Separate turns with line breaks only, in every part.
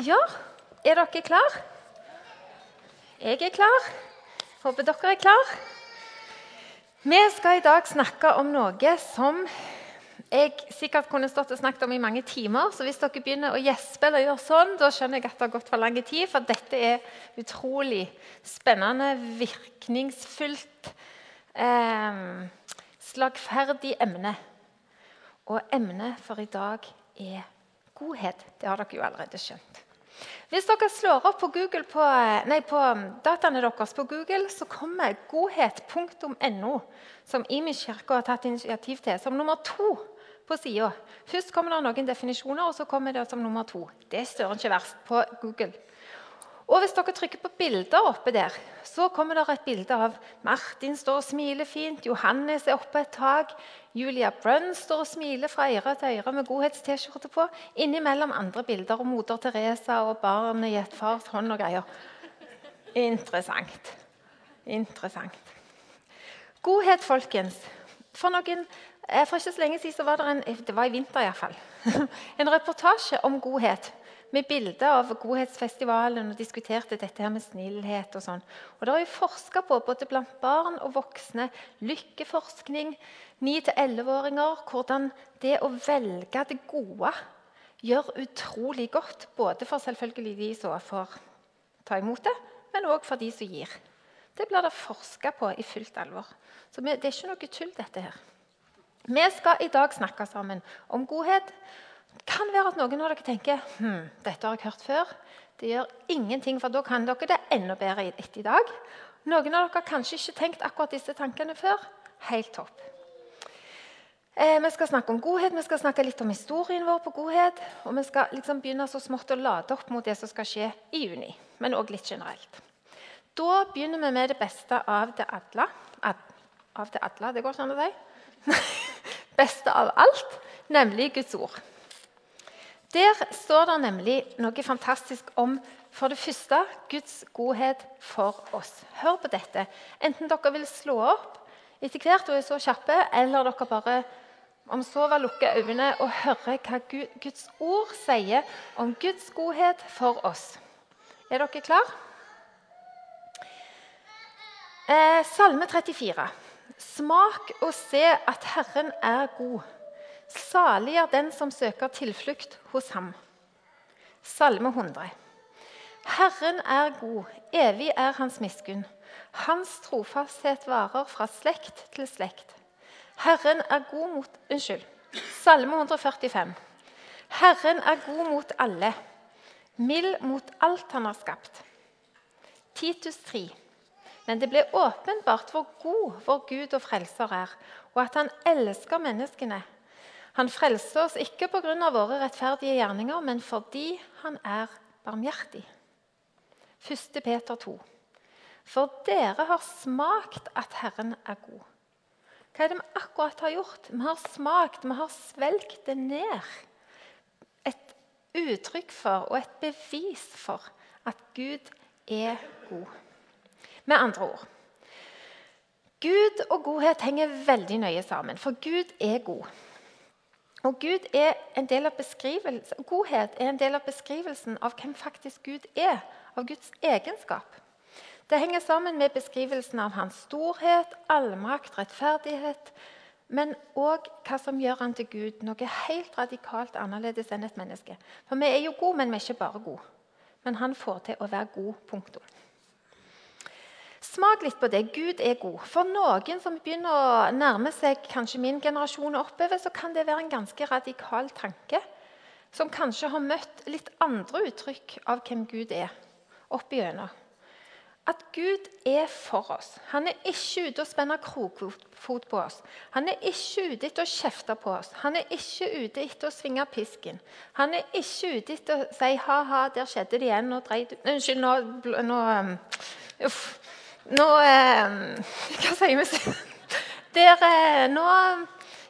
Ja, er dere klar? Jeg er klar. Håper dere er klar. Vi skal i dag snakke om noe som jeg sikkert kunne stått og snakket om i mange timer. Så hvis dere begynner å gjespe eller gjøre sånn, da skjønner jeg at det har gått for lang tid. For dette er utrolig spennende, virkningsfullt, eh, slagferdig emne. Og emnet for i dag er godhet. Det har dere jo allerede skjønt. Hvis dere slår opp på, Google på, nei, på dataene deres på Google, så kommer godhet.no, som Image-kirka har tatt initiativ til, som nummer to på sida. Først kommer det noen definisjoner, og så kommer det som nummer to. Det står ikke verst på Google. Og Hvis dere trykker på bilder oppe der, så kommer det et bilde av Martin står og smiler fint, Johannes er oppe et tak, Julia Brunn står og smiler fra øre til øre med godhets-T-skjorte på. Innimellom andre bilder av moder Teresa og barnet i et fars hånd og greier. Interessant. Interessant. Godhet, folkens. For, noen, eh, for ikke så lenge siden så var det en det var i vinter i fall, en reportasje om godhet med bilder av Godhetsfestivalen og diskuterte dette her med snillhet. og sånn. Og Det er jo forska på både blant barn og voksne. Lykkeforskning. 9-11-åringer. Hvordan det å velge det gode gjør utrolig godt. Både for selvfølgelig de som får ta imot det, men òg for de som gir. Det blir det forska på i fullt alvor. Så det er ikke noe tull, dette her. Vi skal i dag snakke sammen om godhet. Det kan være at noen av dere tenker hm, dette har jeg hørt før. Det gjør ingenting, for da kan dere det enda bedre etter i dag. Noen av dere har kanskje ikke tenkt akkurat disse tankene før. Helt topp. Eh, vi skal snakke om godhet, vi skal snakke litt om historien vår på godhet. Og vi skal liksom begynne så smått å lade opp mot det som skal skje i juni. Men òg litt generelt. Da begynner vi med det beste av det alle. Av det alle, det går ikke an å si. beste av alt, nemlig Guds ord. Der står det nemlig noe fantastisk om for det første Guds godhet for oss. Hør på dette. Enten dere vil slå opp etter hvert og er så kjappe, eller dere bare om så vil lukke øynene og høre hva Guds ord sier om Guds godhet for oss. Er dere klare? Eh, salme 34. Smak og se at Herren er god. Salig er den som søker tilflukt hos ham. Salme 100. Herren er god, evig er hans miskunn. Hans trofasthet varer fra slekt til slekt. Herren er god mot Unnskyld. Salme 145. Herren er god mot alle, mild mot alt han har skapt. Titus 3. Men det ble åpenbart hvor god vår Gud og Frelser er, og at han elsker menneskene han frelser oss ikke pga. våre rettferdige gjerninger, men fordi han er barmhjertig. 1. Peter 2. For dere har smakt at Herren er god. Hva er det vi akkurat har gjort? Vi har smakt, vi har svelgt det ned. Et uttrykk for og et bevis for at Gud er god. Med andre ord Gud og godhet henger veldig nøye sammen, for Gud er god. Og er Godhet er en del av beskrivelsen av hvem faktisk Gud er, av Guds egenskap. Det henger sammen med beskrivelsen av hans storhet, allmakt, rettferdighet, men òg hva som gjør han til Gud, noe helt radikalt annerledes enn et menneske. For vi er jo gode, men vi er ikke bare gode. Men han får til å være god. Punktum. Smak litt på det. Gud er god. For noen som begynner å nærme seg kanskje min generasjon og oppover, så kan det være en ganske radikal tanke. Som kanskje har møtt litt andre uttrykk av hvem Gud er. opp igjennom. At Gud er for oss. Han er ikke ute og spenner krokfot på oss. Han er ikke ute etter å kjefte på oss. Han er ikke ute etter å svinge pisken. Han er ikke ute etter å si 'ha-ha, der skjedde det igjen'. Nå dreit Unnskyld, nå, nå um, Uff. Nå eh, Hva sier vi? Der, nå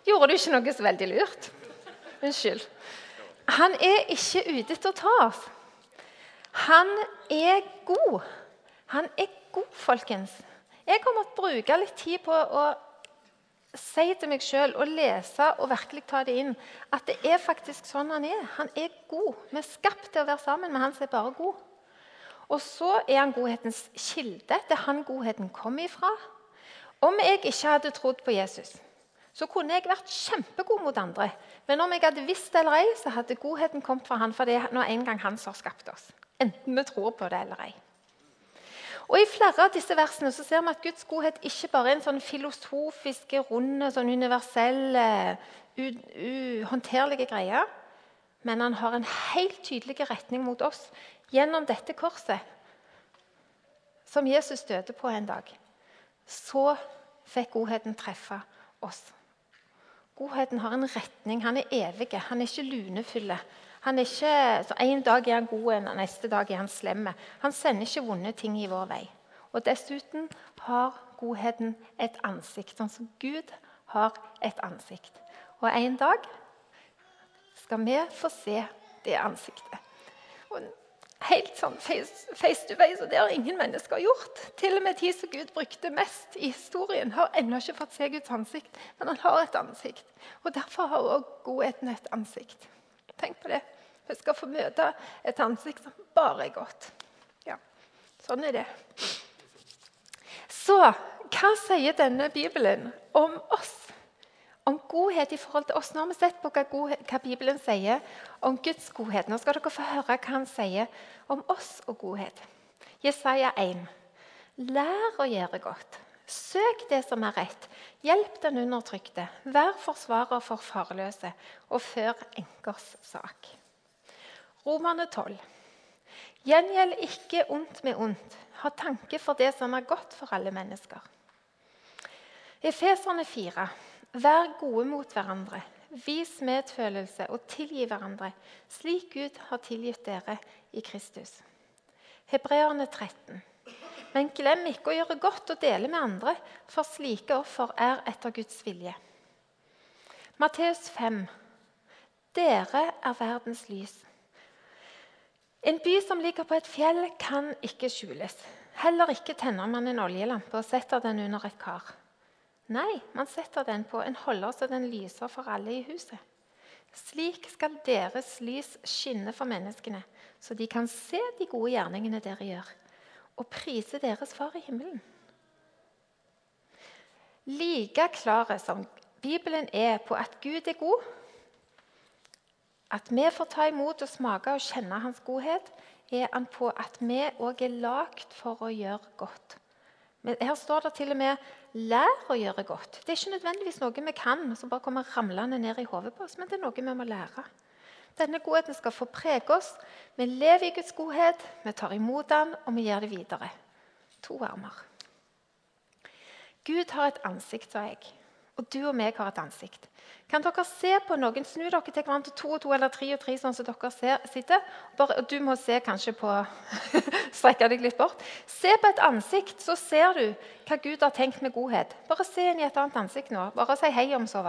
gjorde du ikke noe så veldig lurt. Unnskyld. Han er ikke ute etter å ta oss. Han er god. Han er god, folkens. Jeg til å bruke litt tid på å si til meg sjøl og lese og virkelig ta det inn at det er faktisk sånn han er. Han er god. Vi er skapt til å være sammen med han som er bare god. Og så er han godhetens kilde. Det er han godheten kommer ifra. Om jeg ikke hadde trodd på Jesus, så kunne jeg vært kjempegod mot andre. Men om jeg hadde visst det eller ei, så hadde godheten kommet fra han, for det er nå en gang han som har skapt oss. Enten vi tror på det eller ei. Og I flere av disse versene så ser vi at Guds godhet ikke bare er en sånn filosofisk, runde, sånn universell, uhåndterlige greie, men han har en helt tydelig retning mot oss gjennom dette korset som Jesus døde på en dag. Så fikk godheten treffe oss. Godheten har en retning. Han er evig. Han er ikke lunefull. Han er ikke, så En dag er han god, og neste dag er han slem. Han sender ikke vonde ting i vår vei. Og Dessuten har godheten et ansikt, sånn som Gud har et ansikt. Og en dag skal vi få se det ansiktet. Helt sånn face, face to face, og det har ingen mennesker gjort. Til og med de som Gud brukte mest i historien, har ennå ikke fått se Guds ansikt. Men han har et ansikt. Og Derfor har også godheten et ansikt. Tenk på det. Vi skal få møte et ansikt som bare er godt. Ja, sånn er det. Så hva sier denne Bibelen om oss? Om godhet i forhold til oss. Nå har vi sett på hva, godhet, hva Bibelen sier om Guds godhet. Nå skal dere få høre hva han sier om oss og godhet. Jesaja 1. Lær å gjøre godt. Søk det som er rett. Hjelp den undertrykte. Vær forsvarer for farløse, og før enkers sak. Romerne 12. Gjengjeld ikke ondt med ondt. Ha tanke for det som er godt for alle mennesker. Efeserne 4. Vær gode mot hverandre. Vis medfølelse og tilgi hverandre, slik Gud har tilgitt dere i Kristus. Hebreerne 13. Men glem ikke å gjøre godt og dele med andre, for slike offer er etter Guds vilje. Matteus 5. Dere er verdens lys. En by som ligger på et fjell, kan ikke skjules. Heller ikke tenner man en oljelampe og setter den under et kar. Nei, man setter den på en holder så den lyser for alle i huset. Slik skal deres lys skinne for menneskene, så de kan se de gode gjerningene dere gjør og prise deres far i himmelen. Like klare som Bibelen er på at Gud er god, at vi får ta imot og smake og kjenne Hans godhet, er han på at vi òg er lagd for å gjøre godt. Men her står det til og med 'lær å gjøre godt'. Det er ikke nødvendigvis noe vi kan som bare kommer ramlende ned i hodet på oss, men det er noe vi må lære. Denne godheten skal få prege oss. Vi lever i Guds godhet, vi tar imot den, og vi gjør det videre. To armer. Gud har et ansikt, sa jeg. Og du og meg har et ansikt. Kan dere se på noen? Snu dere til hverandre to og to eller tre og tre, sånn som dere ser, sitter. Bare, du må se kanskje på Strekke deg litt bort. Se på et ansikt, så ser du hva Gud har tenkt med godhet. Bare se inn i et annet ansikt nå. Bare si hei om så.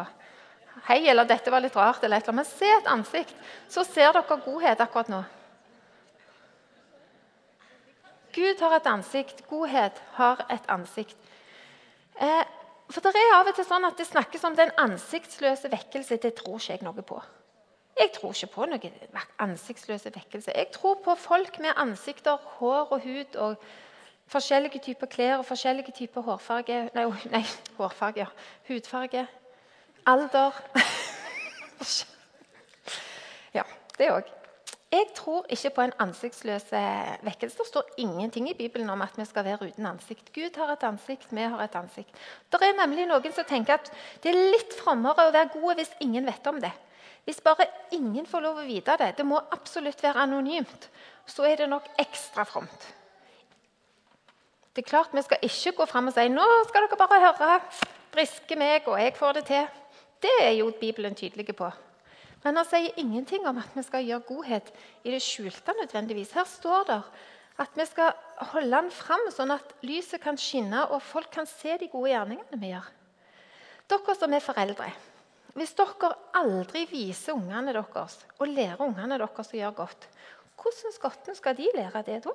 Hei, eller dette var litt rart, eller et eller annet. Men se et ansikt, så ser dere godhet akkurat nå. Gud har et ansikt. Godhet har et ansikt. Eh, for det er av og til sånn at det snakkes om den ansiktsløse vekkelse. Det tror ikke jeg noe på. Jeg tror ikke på noe ansiktsløse vekkelse. Jeg tror på folk med ansikter, hår og hud og forskjellige typer klær og forskjellige typer hårfarge Nei, nei hårfarge, ja. hudfarge alder Ja, det òg. Jeg tror ikke på en ansiktsløs eh, vekkelse. Det står ingenting i Bibelen om at vi skal være uten ansikt. Gud har et ansikt, vi har et ansikt. Det er nemlig noen som tenker at det er litt frommere å være gode hvis ingen vet om det. Hvis bare ingen får lov å vite det, det må absolutt være anonymt, så er det nok ekstra fromt. Det er klart Vi skal ikke gå fram og si nå skal dere bare høre briske meg, og jeg får det til. Det er jo Bibelen tydelig på. Men han sier ingenting om at vi skal gjøre godhet i det skjulte. nødvendigvis. Her står det at vi skal holde den fram, sånn at lyset kan skinne og folk kan se de gode gjerningene vi gjør. Dere som er foreldre, hvis dere aldri viser ungene deres og lærer ungene deres å gjøre godt, hvordan skotten skal de lære det da?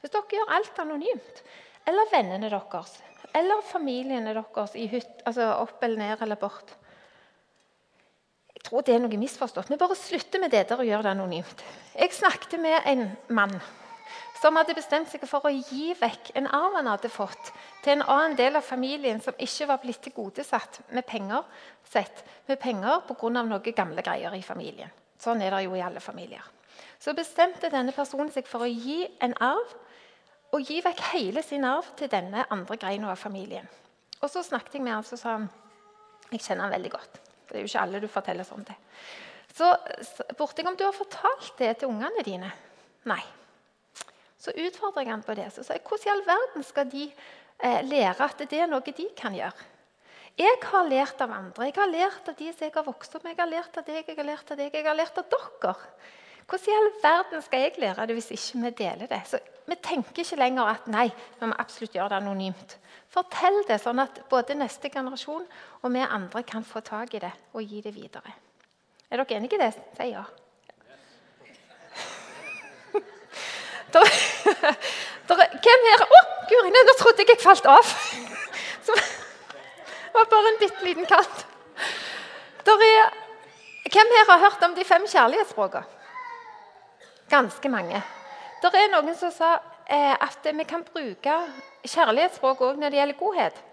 Hvis dere gjør alt anonymt, eller vennene deres, eller familiene deres i hytt, altså opp eller ned eller bort. Tror det er noe misforstått. Vi bare slutter med det der og gjør det anonymt. Jeg snakket med en mann som hadde bestemt seg for å gi vekk en arv han hadde fått, til en annen del av familien som ikke var blitt tilgodesatt med penger sett, med penger pga. noen gamle greier i familien. Sånn er det jo i alle familier. Så bestemte denne personen seg for å gi en arv, og gi vekk hele sin arv til denne andre greina av familien. Og Så snakket jeg med han, så sa han jeg kjenner han veldig godt. Det er jo ikke alle du forteller sånn til. Så spurte jeg om du har fortalt det til ungene dine. Nei. Så utfordrer jeg han på det. Så sa jeg, hvordan i all verden skal de eh, lære at det er noe de kan gjøre? Jeg har lært av andre. Jeg har lært av de som jeg har vokst opp med. Jeg har lært av deg, jeg har lært av deg, jeg har lært av dere. Hvordan i all verden skal jeg lære det hvis ikke vi deler det? Så Vi tenker ikke lenger at nei, vi må absolutt gjøre det anonymt. Fortell det, sånn at både neste generasjon og vi andre kan få tak i det og gi det videre. Er dere enige i det? Si ja. Der, der, hvem her Å, oh, guri, nå trodde jeg jeg falt av! Så, det var bare en bitte liten kant. Er, hvem her har hørt om de fem kjærlighetsspråkene? Ganske mange. Det er noen som sa eh, at vi kan bruke kjærlighetsspråk òg når det gjelder godhet.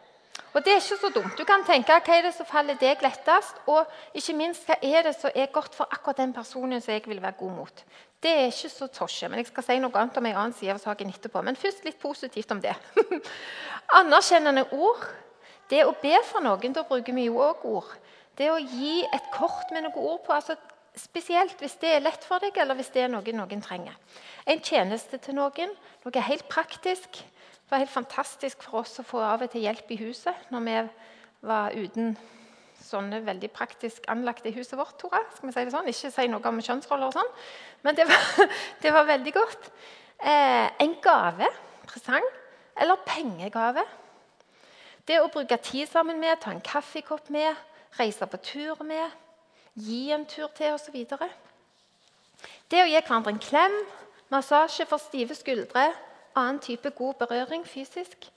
Og det er ikke så dumt. Du kan tenke hva er det som faller deg lettest, og ikke minst hva er det som er godt for akkurat den personen som jeg vil være god mot. Det er ikke så tosje, men jeg skal si noe annet om en annen side av saken etterpå. Men først litt positivt om det. Anerkjennende ord. Det å be for noen, da bruker vi jo òg ord. Det å gi et kort med noen ord på, altså spesielt hvis det er lett for deg, eller hvis det er noe noen trenger. En tjeneste til noen, noe helt praktisk. Det var helt fantastisk for oss å få av og til hjelp i huset når vi var uten sånne veldig praktisk anlagte i huset vårt. Tora. Skal vi si det sånn? Ikke si noe om kjønnsroller og sånn, men det var, det var veldig godt. Eh, en gave, presang, eller pengegave. Det å bruke tid sammen med, ta en kaffekopp med, reise på tur med, gi en tur til osv. Det å gi hverandre en klem, massasje for stive skuldre, annen type god berøring fysisk.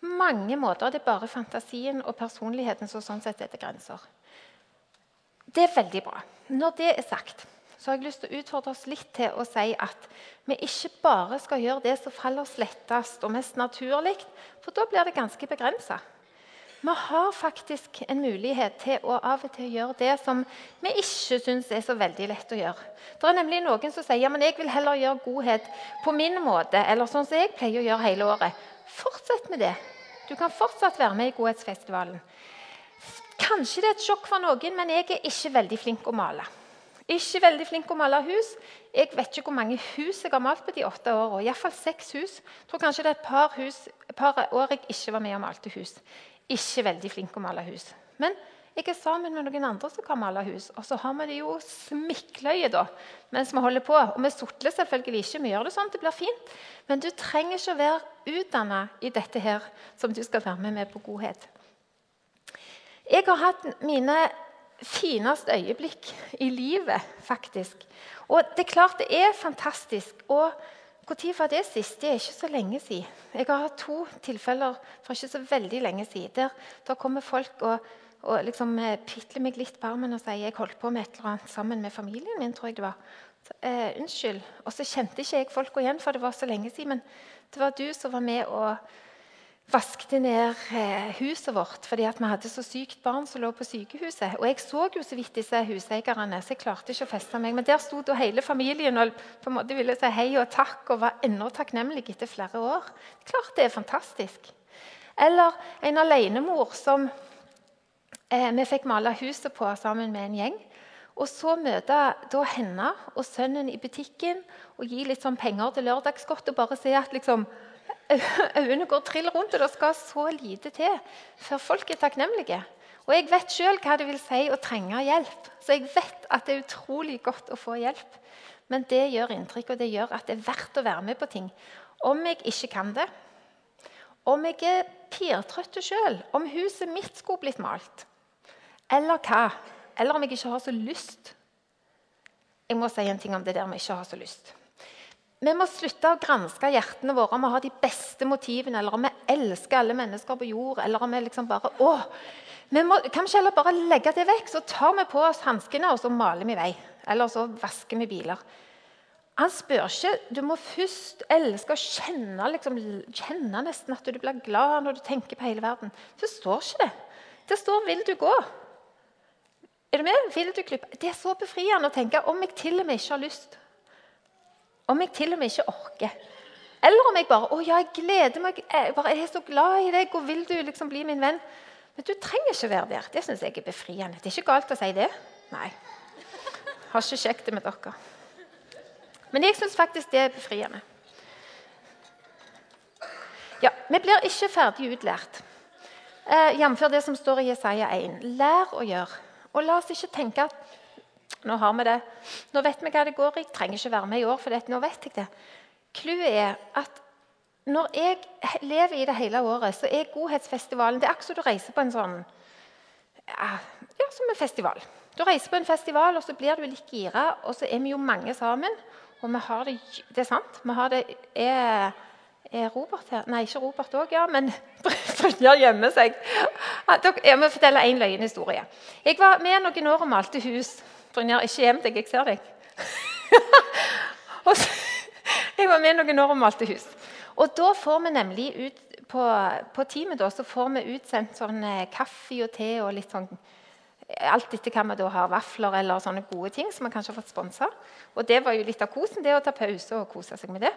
Mange måter. Det er bare fantasien og personligheten som sånn sett setter grenser. Det er veldig bra. Når det er sagt, så har jeg lyst til å utfordre oss litt til å si at vi ikke bare skal gjøre det som faller oss lettest og mest naturlig, for da blir det ganske begrensa. Vi har faktisk en mulighet til å av og til gjøre det som vi ikke syns er så veldig lett å gjøre. Det er nemlig noen som sier ja, men jeg vil heller gjøre godhet på min måte. eller sånn som jeg pleier å gjøre hele året. Fortsett med det. Du kan fortsatt være med i Godhetsfestivalen. Kanskje det er et sjokk for noen, men jeg er ikke veldig flink å male. Ikke veldig flink å male hus. Jeg vet ikke hvor mange hus jeg har malt på de åtte årene. Iallfall seks hus. Jeg tror kanskje det er et par, hus, et par år jeg ikke var med og malte hus ikke veldig flink å male hus. Men jeg er sammen med noen andre som kan male hus. Og så har vi det jo smikkløye da, mens vi holder på. Og vi sotler selvfølgelig ikke. Vi gjør det sånn det blir fint. Men du trenger ikke å være utdanna i dette her som du skal være med med på godhet. Jeg har hatt mine fineste øyeblikk i livet, faktisk. Og det er klart det er fantastisk. Og når var det sist? Det er ikke så lenge siden. Jeg har hatt to tilfeller for ikke så veldig lenge siden. Der, der kommer folk og, og liksom eh, pitler meg litt på armen og sier jeg holdt på med et eller annet sammen med familien min. tror jeg det var. Så, eh, unnskyld. Og så kjente ikke jeg folka igjen, for det var så lenge siden. Men det var du som var med og vaskte ned eh, huset vårt fordi vi hadde så sykt barn som lå på sykehuset. Og Jeg så jo så vidt disse huseierne, så jeg klarte ikke å feste meg. Men der sto da hele familien og på en måte ville si hei og takk og var enda takknemlig etter flere år. Klart det er fantastisk. Eller en alenemor som eh, vi fikk male huset på sammen med en gjeng. Og så møte da henne og sønnen i butikken og gi litt sånn penger til lørdagsgodt og bare se at liksom øynene går trill rundt, og det skal så lite til før folk er takknemlige. Og jeg vet sjøl hva det vil si å trenge hjelp, så jeg vet at det er utrolig godt å få hjelp. Men det gjør inntrykk, og det gjør at det er verdt å være med på ting. Om jeg ikke kan det, om jeg er pirtrøtt sjøl, om huset mitt skulle blitt malt, eller hva, eller om jeg ikke har så lyst Jeg må si en ting om det der med ikke ha så lyst. Vi må slutte å granske hjertene våre om vi har de beste motivene, eller om vi elsker alle mennesker på jord, eller om vi liksom bare å, vi må, Kan vi ikke heller bare legge det vekk? Så tar vi på oss hanskene og så maler vi vei. Eller så vasker vi biler. Han spør ikke Du må først elske og kjenne, liksom, kjenne nesten at du blir glad når du tenker på hele verden. Det står ikke det. Det står 'vil du gå'. Er du med? Vil du klippe? Det er så befriende å tenke om jeg til og med ikke har lyst. Om jeg til og med ikke orker. Eller om jeg bare å ja, jeg gleder meg, jeg, bare, er så glad i deg, og vil du liksom bli min venn? Men du trenger ikke være der. Det syns jeg er befriende. Det er ikke galt å si det. Nei. Har ikke kjekt det med dere. Men jeg syns faktisk det er befriende. Ja, Vi blir ikke ferdig utlært, eh, jf. det som står i Jesaja 1. Lær å gjøre. Og la oss ikke tenke at nå har vi det. Nå vet vi hva det går i. Trenger ikke være med i år, for nå vet jeg det. Clouet er at når jeg lever i det hele året, så er Godhetsfestivalen det er akkurat som du reiser på en sånn ja, som en festival. Du reiser på en festival, og så blir du litt gira, og så er vi jo mange sammen. Og vi har det Det er sant. Vi har det er, er Robert her? Nei, ikke Robert òg, ja, men Brynjar gjemmer seg. Jeg må fortelle en løgnhistorie. Jeg var med noen år og malte hus. Brynjar, ikke gjem deg, jeg ser deg. så, jeg var med noen år og malte hus. Og da får vi nemlig ut på, på teamet da, så får vi utsendt sånn eh, kaffe og te og litt sånn Alt etter hva vi da har, vafler eller sånne gode ting som vi kanskje har fått sponsa. Og det var jo litt av kosen, det å ta pause og kose seg med det.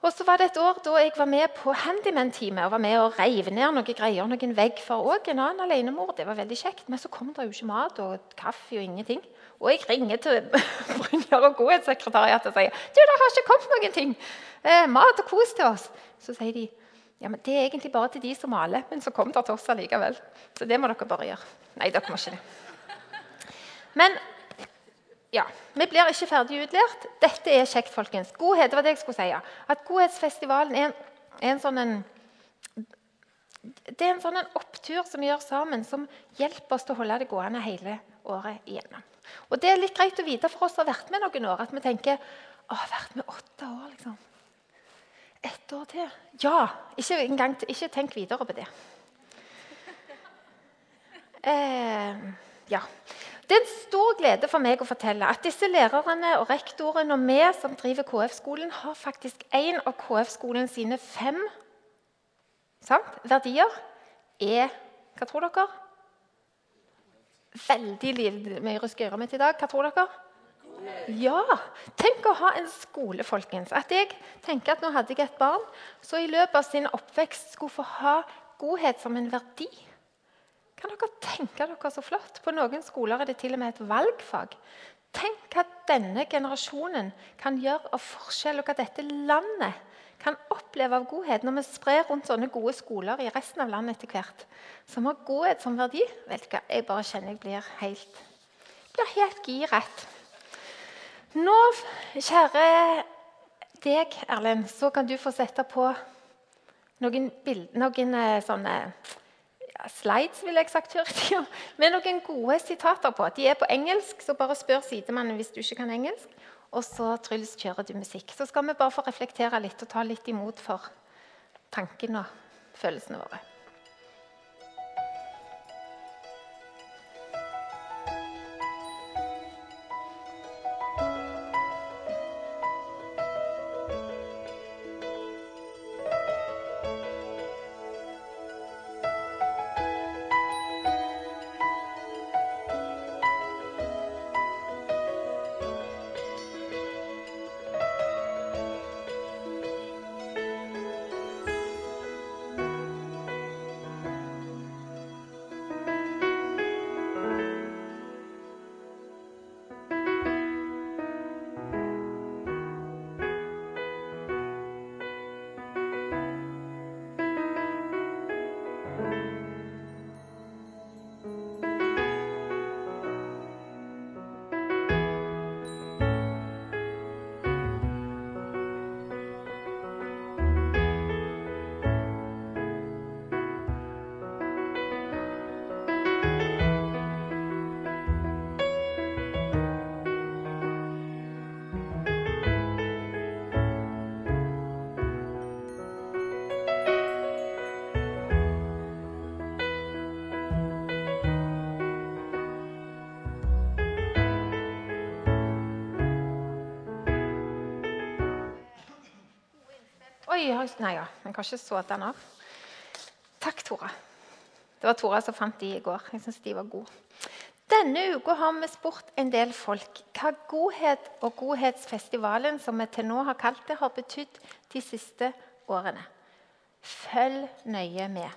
Og så var det et år da jeg var med på Handyman-teamet og var med og reiv ned noen greier, noen vegg for òg en annen alenemor. Det var veldig kjekt. Men så kom det jo ikke mat og kaffe og ingenting. Og jeg ringer til Brynjar og godhetssekretariatet og sier du, det har ikke kommet noen ting. Eh, mat og kos til oss. Så sier de ja, men det er egentlig bare til de som maler. Men så kom det til oss allikevel. Så det må dere bare gjøre. Nei, dere må ikke det. Men ja, Vi blir ikke ferdig utlært. Dette er kjekt, folkens. Godhet var det jeg skulle si. At Godhetsfestivalen er en, er en sånn en, det er en sånn en opptur som vi gjør sammen, som hjelper oss til å holde det gående hele året igjennom. Og Det er litt greit å vite for oss som har vært med noen år, at vi tenker å, har vært med åtte år. liksom. Ett år til? Ja. Ikke, engang, ikke tenk videre på det. Eh, ja. Det er en stor glede for meg å fortelle at disse lærerne og rektorene og vi som driver KF-skolen, har faktisk en av KF-skolen sine fem sant, verdier er Hva tror dere? Veldig livmye skal gjøre mitt i dag. Hva tror dere? Ja! Tenk å ha en skole, folkens. At jeg tenker at Nå hadde jeg et barn som i løpet av sin oppvekst skulle få ha godhet som en verdi. Kan dere tenke dere så flott? På noen skoler er det til og med et valgfag. Tenk hva denne generasjonen kan gjøre av forskjell, og hva dette landet kan oppleve av godhet når vi sprer rundt sånne gode skoler i resten av landet etter hvert. Som har godhet som verdi. Vet du hva, Jeg bare kjenner jeg blir helt, blir helt giret. Nå, kjære deg, Erlend, så kan du få sette på noen, bild, noen eh, sånne slides vil jeg sagt i med noen gode sitater på. De er på engelsk, så bare spør sidemannen hvis du ikke kan engelsk. Og så Truls kjører du musikk. Så skal vi bare få reflektere litt og ta litt imot for tankene og følelsene våre. Oi, nei, ja. jeg har ikke så den av. Takk, Tora. Det var Tora som fant de i går. Jeg syns de var gode. Denne uka har vi spurt en del folk hva godhet og Godhetsfestivalen som vi til nå har kalt det, har betydd de siste årene. Følg nøye med.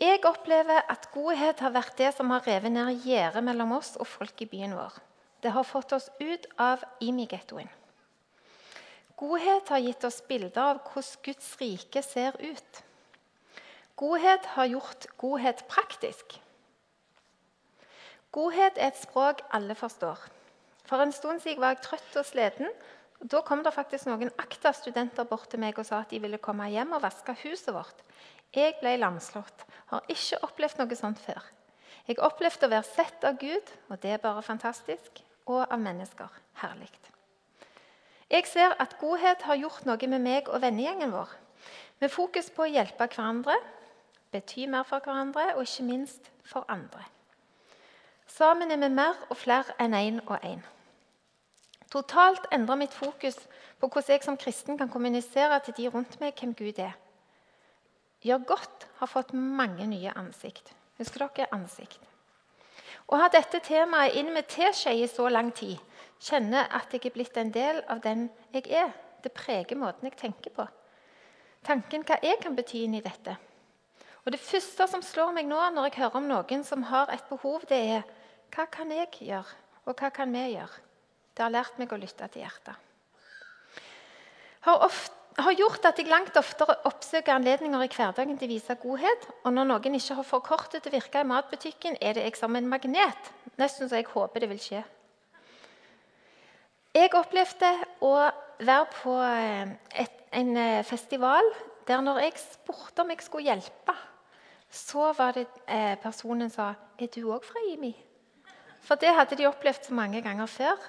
Jeg opplever at godhet har vært det som har revet ned gjerdet mellom oss og folk i byen vår. Det har fått oss ut av Imi-gettoen. Godhet har gitt oss bilder av hvordan Guds rike ser ut. Godhet har gjort godhet praktisk. Godhet er et språk alle forstår. For en stund siden var jeg trøtt og sliten. og Da kom det faktisk noen ACTA-studenter bort til meg og sa at de ville komme hjem og vaske huset vårt. Jeg ble lamslått. Har ikke opplevd noe sånt før. Jeg opplevde å være sett av Gud, og det er bare fantastisk, og av mennesker. Herlig. Jeg ser at godhet har gjort noe med meg og vennegjengen vår. Med fokus på å hjelpe hverandre, bety mer for hverandre og ikke minst for andre. Sammen er vi mer og flere enn én en og én. Totalt endrer mitt fokus på hvordan jeg som kristen kan kommunisere til de rundt meg hvem Gud er. Gjør godt har fått mange nye ansikt. Husker dere ansikt? Å ha dette temaet inn med teskje i så lang tid kjenner at jeg er blitt en del av den jeg er. Det preger måten jeg tenker på. Tanken hva jeg kan bety inn i dette. Og Det første som slår meg nå når jeg hører om noen som har et behov, det er hva kan jeg gjøre, og hva kan vi gjøre? Det har lært meg å lytte til hjertet. Har, ofte, har gjort at jeg langt oftere oppsøker anledninger i hverdagen til å vise godhet. Og når noen ikke har forkortet til å virke i matbutikken, er det jeg som en magnet. Nesten så jeg håper det vil skje. Jeg opplevde å være på eh, et, en eh, festival der når jeg spurte om jeg skulle hjelpe, så var det eh, personen sa er du òg fra IMI. For det hadde de opplevd så mange ganger før.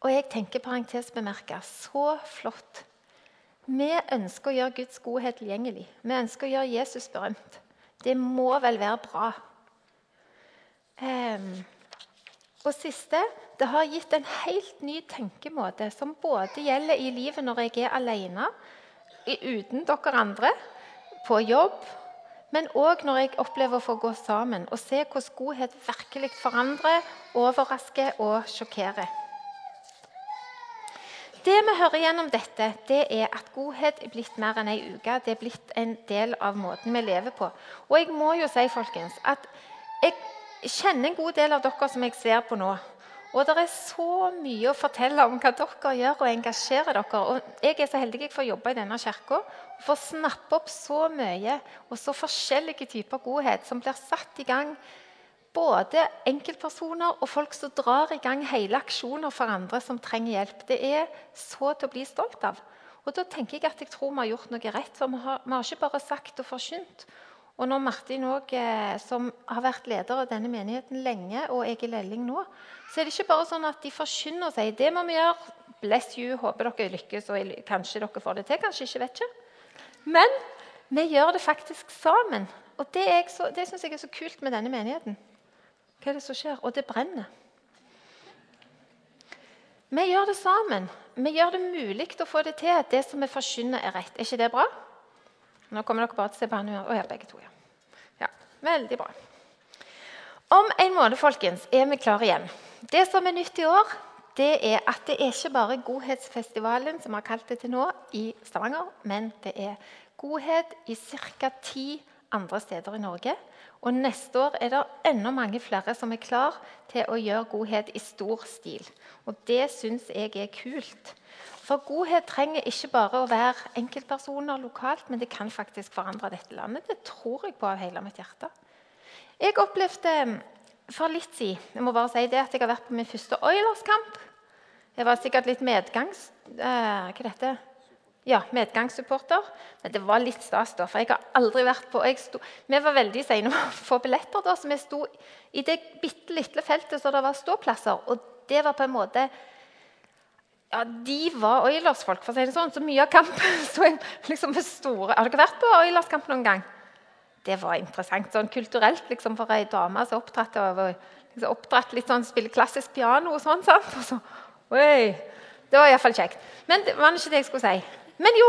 Og jeg tenker parentesbemerka så flott. Vi ønsker å gjøre Guds godhet tilgjengelig. Vi ønsker å gjøre Jesus berømt. Det må vel være bra. Eh, og siste det har gitt en helt ny tenkemåte som både gjelder i livet når jeg er alene, uten dere andre, på jobb men òg når jeg opplever å få gå sammen og se hvordan godhet virkelig forandrer, overrasker og sjokkerer. Det vi hører gjennom dette, det er at godhet er blitt mer enn ei uke. Det er blitt en del av måten vi lever på. Og jeg må jo si folkens, at jeg kjenner en god del av dere som jeg ser på nå. Og det er så mye å fortelle om hva dere gjør og engasjerer dere. Og jeg er så heldig jeg får jobbe i denne kirka og får snappe opp så mye og så forskjellige typer godhet som blir satt i gang. Både enkeltpersoner og folk som drar i gang hele aksjoner for andre som trenger hjelp. Det er så til å bli stolt av. Og da tenker jeg at jeg tror vi har gjort noe rett. For vi har, vi har ikke bare sagt og forkynt. Og når Martin også, eh, som har vært leder av denne menigheten lenge, og jeg er lelling nå, så er det ikke bare sånn at de forkynner sier det må vi gjøre. Bless you, håper dere lykkes, og kanskje dere får det til. Kanskje ikke, vet ikke. Men vi gjør det faktisk sammen. Og det, så, det syns jeg er så kult med denne menigheten. Hva er det som skjer? Og det brenner. Vi gjør det sammen. Vi gjør det mulig å få det til. Det som vi forkynner, er rett. Er ikke det bra? Nå kommer dere bare til å se på han Å ja, begge to. Ja. ja. Veldig bra. Om en måned folkens, er vi klare igjen. Det som er nytt i år, det er at det er ikke bare Godhetsfestivalen som har kalt det til nå i Stavanger, men det er godhet i ca. ti andre steder i Norge. Og neste år er det enda mange flere som er klar til å gjøre godhet i stor stil. Og det syns jeg er kult. For godhet trenger ikke bare å være enkeltpersoner lokalt, men det kan faktisk forandre dette landet. Det tror jeg på av hele mitt hjerte. Jeg opplevde for litt siden jeg må bare si det, at jeg har vært på min første Oilers-kamp. Jeg var sikkert litt medgangs... Uh, hva dette? Ja, medgangssupporter. Men det var litt stas, da, for jeg har aldri vært på sto, Vi var veldig seine med å få billetter, da, så vi sto i det bitte lille feltet så det var ståplasser. Og det var på en måte ja, De var Oilers-folk, for å si det sånn. Så mye av kampen sto liksom store Har dere vært på Oilers-kamp noen gang? det var interessant. Sånn kulturelt liksom, for ei dame som oppdratt av liksom, oppdratt litt sånn, spille klassisk piano og sånn. sant? Og så, oi, Det var iallfall kjekt. Men det var ikke det jeg skulle si. Men jo,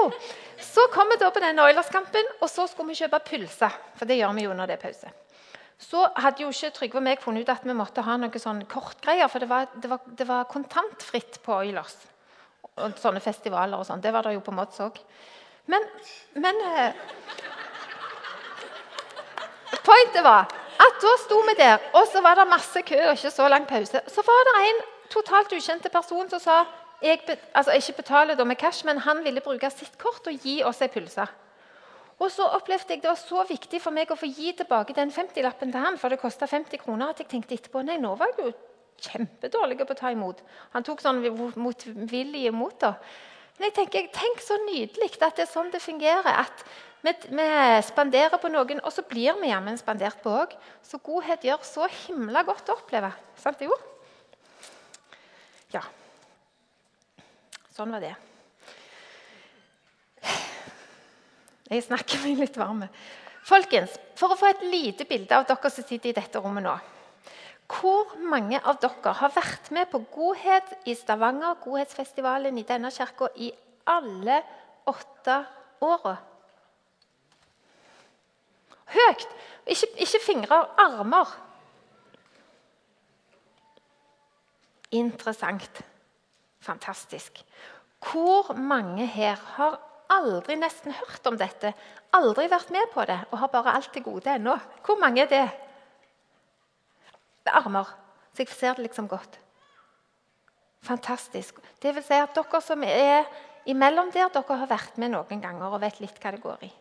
så kom vi da på den Oilers-kampen, og så skulle vi kjøpe pølse. For det gjør vi jo når det er pause. Så hadde jo ikke Trygve og meg funnet ut at vi måtte ha noe sånn kortgreier, for det var, det, var, det var, kontantfritt på Oilers. Og sånne festivaler og sånn. Det var det jo på Mods òg. Men, men eh, Pointet var at da sto vi der, og så var det masse kø og ikke så lang pause. Så var det en totalt ukjente person som sa jeg, altså ikke betaler da med cash, men han ville bruke sitt kort og gi oss ei pølse. Og så opplevde jeg Det var så viktig for meg å få gi tilbake den 50-lappen til han, for det kosta 50 kroner, at jeg tenkte etterpå nei, nå var jeg jo kjempedårlig på å ta imot. Han tok sånn motvillig imot. da. Men jeg tenker, tenk så nydelig at det er sånn det fungerer. At vi, vi spanderer på noen, og så blir vi jammen spandert på òg. Så godhet gjør så himla godt å oppleve. Sant det jo? Ja. Sånn var det. Jeg snakker meg litt varm. Folkens, For å få et lite bilde av dere som sitter i dette rommet nå Hvor mange av dere har vært med på Godhet i Stavanger, Godhetsfestivalen i denne kirka, i alle åtte åra? Høyt! Ikke, ikke fingre, armer. Interessant. Fantastisk. Hvor mange her har aldri nesten hørt om dette, aldri vært med på det og har bare alt til gode ennå? Hvor mange er det? Er armer. Så jeg ser det liksom godt. Fantastisk. Det vil si at dere som er imellom der, dere har vært med noen ganger og vet litt hva det går i.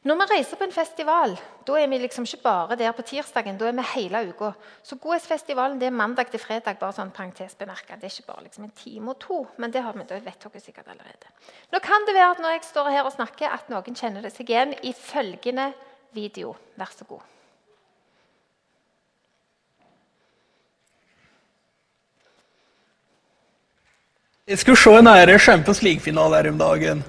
Når vi reiser på en festival, da er vi liksom ikke bare der på tirsdagen. Da er vi hele uka. Så Godhetsfestivalen det er mandag til fredag. bare sånn parentes bemerket. Det er ikke bare liksom en time og to, men det, har vi, det vet dere sikkert allerede. Nå kan det være at når jeg står her og snakker, at noen kjenner det seg igjen i følgende video. Vær så god.
Jeg skulle se en Champions League-finale her om dagen.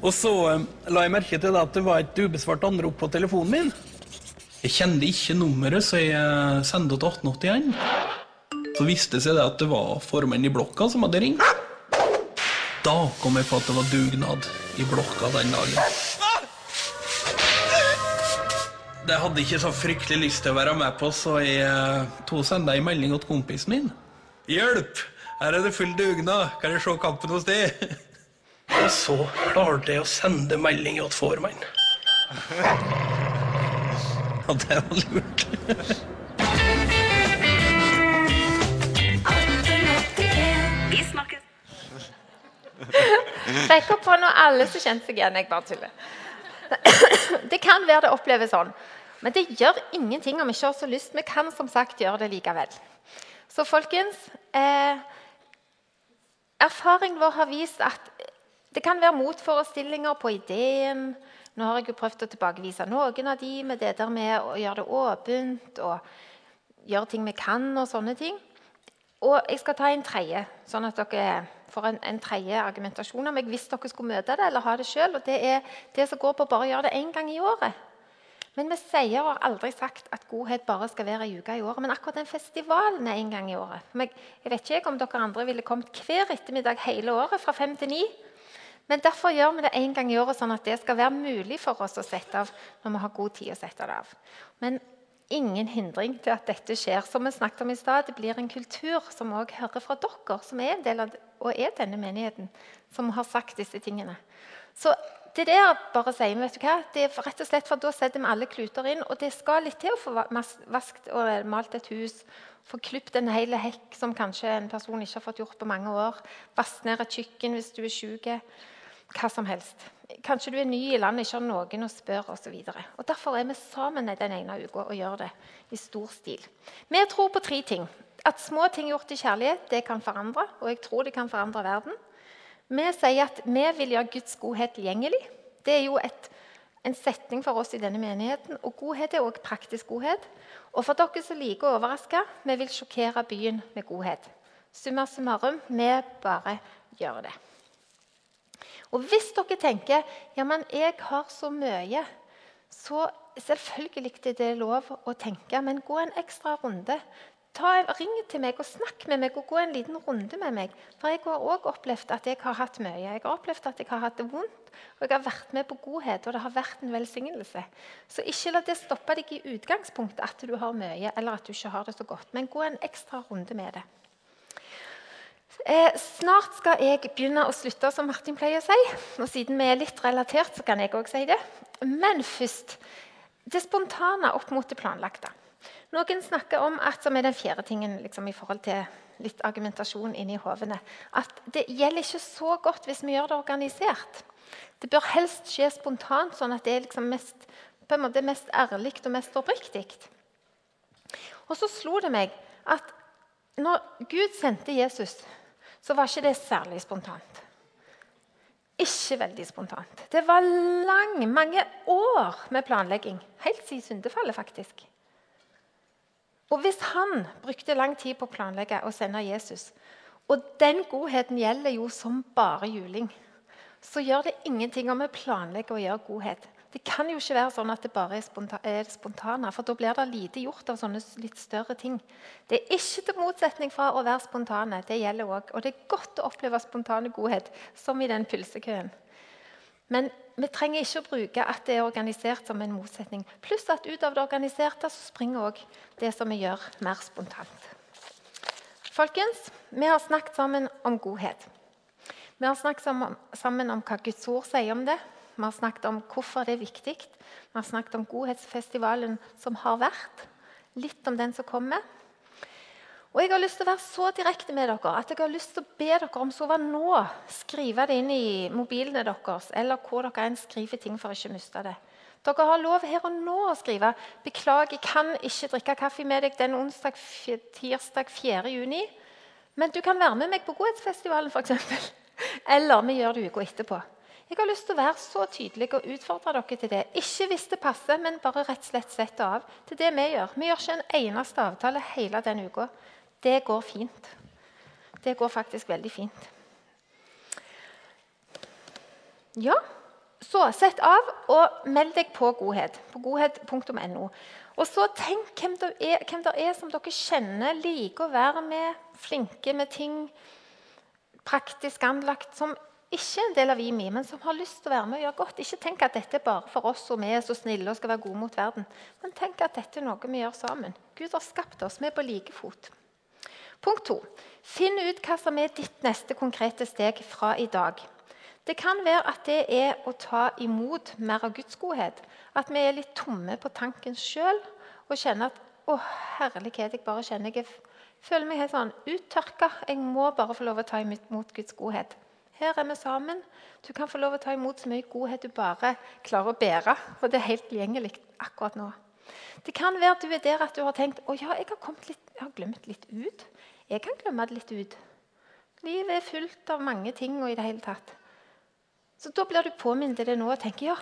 Og så um, la jeg merke til at det var et ubesvart anrop på telefonen min. Jeg kjente ikke nummeret, så jeg sendte sendte til 1881. Så viste det seg at det var formannen i blokka som hadde ringt. Da kom jeg på at det var dugnad i blokka den dagen. Det hadde ikke så fryktelig lyst til å være med på, så jeg uh, to sendte en melding til kompisen min. Hjelp! Her er det full dugnad. Kan jeg se kampen hos deg? Og så klarte jeg å sende melding til formannen. Og det var lurt.
Rekk opp hånda alle som kjente seg igjen. Jeg bare tuller. Det kan være det oppleves sånn. Men det gjør ingenting om vi ikke har så lyst. Vi kan som sagt gjøre det likevel. Så folkens eh, Erfaringen vår har vist at det kan være motforestillinger på ideen. Nå har jeg jo prøvd å tilbakevise noen av de med det der med å gjøre det åpent og gjøre ting vi kan og sånne ting. Og jeg skal ta en tredje, sånn at dere får en, en tredje argumentasjon om jeg hvis dere skulle møte det eller ha det sjøl. Det er det som går på bare å gjøre det én gang i året. Men vi sier og har aldri sagt at godhet bare skal være ei uke i året. Men akkurat den festivalen er én gang i året. Jeg vet ikke om dere andre ville kommet hver ettermiddag hele året fra fem til ni. Men derfor gjør vi det én gang i året, sånn at det skal være mulig for oss å sette av når vi har god tid å sette det av. Men ingen hindring til at dette skjer. Som vi snakket om i sted, Det blir en kultur som òg hører fra dere, som er en del av og er denne menigheten, som har sagt disse tingene. Så det bare sier vet du hva, det er rett og slett for Da setter vi alle kluter inn. Og det skal litt til å få vasket og malt et hus. Få klipt en hel hekk som kanskje en person ikke har fått gjort på mange år. Vaske ned et kjøkken hvis du er syk hva som helst. Kanskje du er ny i landet, ikke har noen å spørre osv. Derfor er vi sammen den ene uka og gjør det i stor stil. Vi tror på tre ting. At små ting gjort i kjærlighet det kan forandre, og jeg tror det kan forandre verden. Vi sier at vi vil gjøre Guds godhet tilgjengelig. Det er jo et, en setning for oss i denne menigheten. Og godhet er også praktisk godhet. Og for dere som liker å overraske, vi vil sjokkere byen med godhet. Summa summarum, vi bare gjør det. Og hvis dere tenker ja, men jeg har så mye, så selvfølgelig er det lov å tenke, men gå en ekstra runde. Ta, ring til meg og snakk med meg og gå en liten runde med meg. For jeg har òg opplevd at jeg har hatt mye. Jeg har opplevd at jeg har hatt det vondt, og jeg har vært med på godhet, og det har vært en velsignelse. Så ikke la det stoppe deg i utgangspunktet at du har mye, eller at du ikke har det så godt. Men gå en ekstra runde med det. Eh, snart skal jeg begynne å slutte, som Martin pleier å si. Og siden vi er litt relatert, så kan jeg òg si det. Men først det spontane opp mot det planlagte. Noen snakker om at som er den fjerde tingen liksom, i forhold til litt argumentasjon inni hovene, at det gjelder ikke så godt hvis vi gjør det organisert. Det bør helst skje spontant, sånn at det er liksom mest, på en måte mest ærlig og mest oppriktig. Og så slo det meg at når Gud sendte Jesus, så var ikke det særlig spontant. Ikke veldig spontant. Det var lang, mange år med planlegging. Helt siden syndefallet, faktisk. Og hvis han brukte lang tid på å planlegge og sende Jesus, og den godheten gjelder jo som bare juling, så gjør det ingenting om vi planlegger å gjøre godhet. Det kan jo ikke være sånn at det bare er spontane, for da blir det lite gjort av sånne litt større ting. Det er ikke til motsetning fra å være spontane. Det gjelder også. Og det er godt å oppleve spontane godhet, som i den pølsekøen. Men vi trenger ikke å bruke at det er organisert som en motsetning. Pluss at ut av det organiserte så springer òg det som vi gjør, mer spontant. Folkens, vi har snakket sammen om godhet. Vi har snakket sammen om hva Guds ord sier om det. Vi har snakket om hvorfor det er viktig. Vi har snakket om godhetsfestivalen som har vært. Litt om den som kommer. Og Jeg har lyst til å være så direkte med dere at jeg har lyst til å be dere om så var nå skrive det inn i mobilene deres, eller hvor dere enn skriver ting for å ikke miste det. Dere har lov her og nå å skrive 'Beklager, jeg kan ikke drikke kaffe med deg den onsdag, tirsdag 4. juni', men du kan være med meg på Godhetsfestivalen, f.eks. Eller vi gjør det uka etterpå. Jeg har lyst til å være så tydelig og utfordre dere til det. Ikke hvis det passer, men bare rett og slett sette av til det vi gjør. Vi gjør ikke en eneste avtale hele den uka. Det går fint. Det går faktisk veldig fint. Ja, så sett av og meld deg på Godhet. På godhet.no. Og så tenk hvem det, er, er som dere kjenner liker å være med, flinke med ting, praktisk anlagt, som ikke er en del av IMI, men som har lyst til å være med og gjøre godt. Ikke tenk at dette er bare for oss vi er så snille og skal være gode mot verden. Men tenk at dette er noe vi gjør sammen. Gud har skapt oss. Vi er på like fot. Punkt to. Finn ut hva som er ditt neste konkrete steg fra i dag. Det kan være at det er å ta imot mer av Guds godhet. At vi er litt tomme på tanken sjøl og kjenner at å herlighet, jeg bare kjenner jeg føler meg helt sånn uttørka. Jeg må bare få lov å ta imot Guds godhet. Her er vi sammen. Du kan få lov å ta imot så mye godhet du bare klarer å bære. For det er helt tilgjengelig akkurat nå. Det kan være at du er der at du har tenkt å ja, jeg har, litt, jeg har glemt litt ut. Jeg kan glemme det litt ut. Livet er fullt av mange ting og i det hele tatt. Så da blir du påminnet det nå og tenker ja,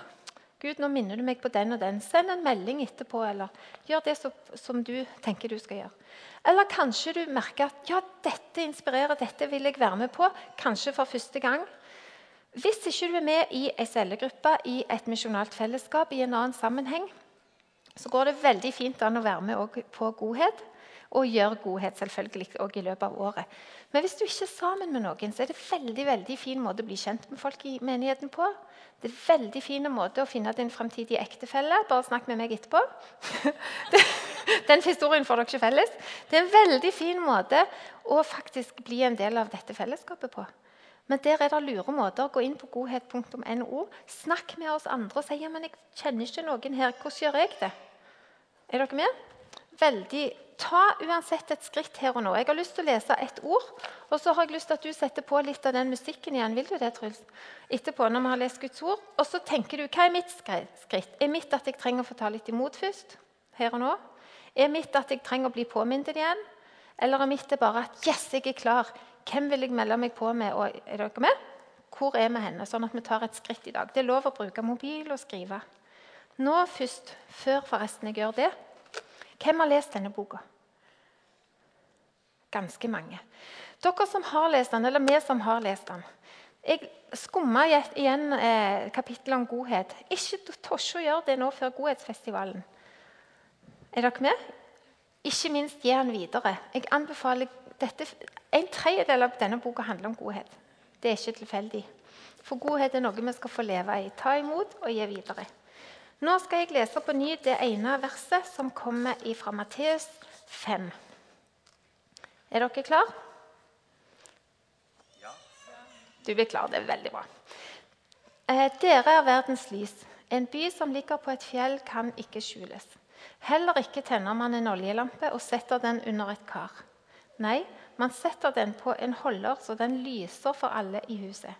Gud, nå minner du meg på den og den. Send en melding etterpå, eller gjør det som, du tenker du skal gjøre. Eller kanskje du merker at ja, dette inspirerer, dette vil jeg være med på. Kanskje for første gang. Hvis ikke du er med i ei cellegruppe i et misjonalt fellesskap i en annen sammenheng, så går det veldig fint an å være med på godhet og gjør godhet selvfølgelig også i løpet av året. Men hvis du ikke er sammen med noen, så er det veldig veldig fin måte å bli kjent med folk i menigheten på. Det er en veldig fin måte å finne din framtidige ektefelle. Bare snakk med meg etterpå. Den historien får dere ikke felles. Det er en veldig fin måte å faktisk bli en del av dette fellesskapet på. Men der er det lure måter. Gå inn på godhet.no. Snakk med oss andre og si ja, men jeg kjenner ikke noen her. Hvordan gjør jeg det? Er dere med? Veldig ta uansett et skritt her og nå. Jeg har lyst til å lese et ord, og så har jeg lyst til at du setter på litt av den musikken igjen. Vil du det, Truls? Etterpå, når vi har lest Guds ord. Og så tenker du hva er mitt skritt? Er mitt at jeg trenger å få ta litt imot først? Her og nå? Er mitt at jeg trenger å bli påminnet igjen? Eller er mitt bare at yes, jeg er klar? Hvem vil jeg melde meg på med? Og er dere med? Hvor er vi henne? Sånn at vi tar et skritt i dag. Det er lov å bruke mobil og skrive. Nå først, før forresten jeg gjør det Hvem har lest denne boka? Ganske mange. Dere som har lest den, eller vi som har lest den. Jeg skumma igjen eh, kapittelet om godhet. Ikke tosje å gjøre det nå før Godhetsfestivalen. Er dere med? Ikke minst gi den videre. Jeg anbefaler dette, En tredjedel av denne boka handler om godhet. Det er ikke tilfeldig. For godhet er noe vi skal få leve i. Ta imot og gi videre. Nå skal jeg lese på ny det ene verset som kommer fra Matteus 5. Er dere klar? Ja. Du blir klar. Det er veldig bra. Eh, dere er verdens lys. En by som ligger på et fjell, kan ikke skjules. Heller ikke tenner man en oljelampe og setter den under et kar. Nei, man setter den på en holder, så den lyser for alle i huset.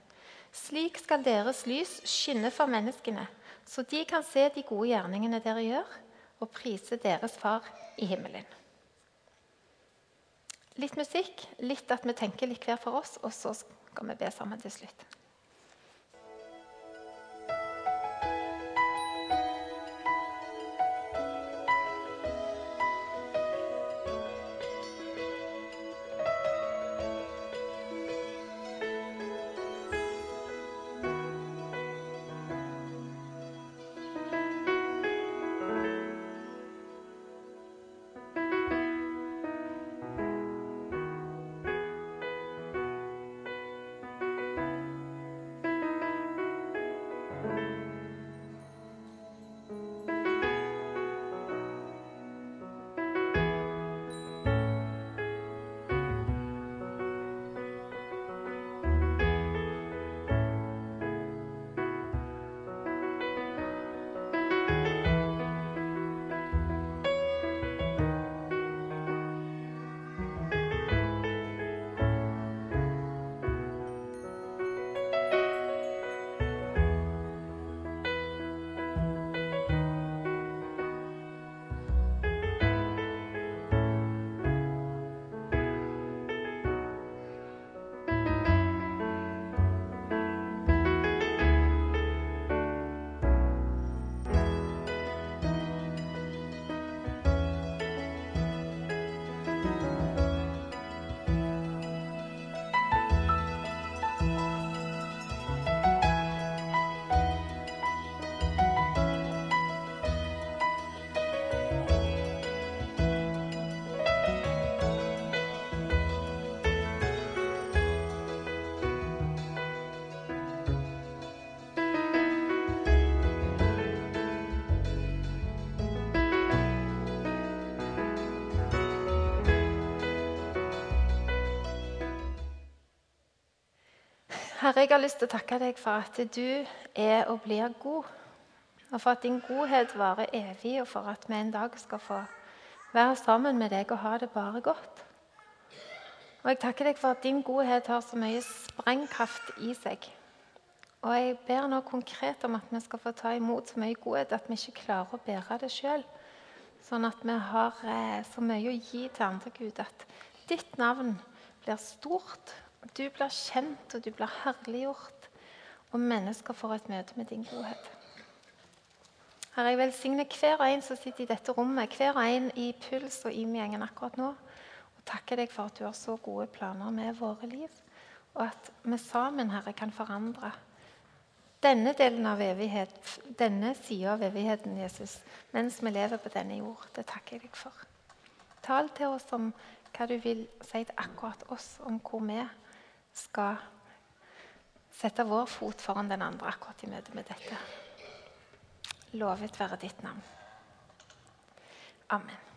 Slik skal deres lys skinne for menneskene, så de kan se de gode gjerningene dere gjør, og prise deres Far i himmelen. Litt musikk, litt at vi tenker litt hver for oss, og så skal vi be sammen til slutt. Herre, jeg har lyst til å takke deg for at du er og blir god. Og for at din godhet varer evig, og for at vi en dag skal få være sammen med deg og ha det bare godt. Og jeg takker deg for at din godhet har så mye sprengkraft i seg. Og jeg ber nå konkret om at vi skal få ta imot så mye godhet at vi ikke klarer å bære det sjøl. Sånn at vi har eh, så mye å gi til andre, Gud, at ditt navn blir stort du blir kjent, og du blir herliggjort, og mennesker får et møte med din godhet. Herre, jeg velsigner hver og en som sitter i dette rommet, hver og en i Puls og imgjengen akkurat nå. Og takker deg for at du har så gode planer med våre liv, og at vi sammen, Herre, kan forandre denne delen av evighet, denne sida av evigheten, Jesus, mens vi lever på denne jord. Det takker jeg deg for. Tal til oss om hva du vil si til akkurat oss, om hvor vi er skal sette vår fot foran den andre akkurat i møte med dette. Lovet være ditt navn. Amen.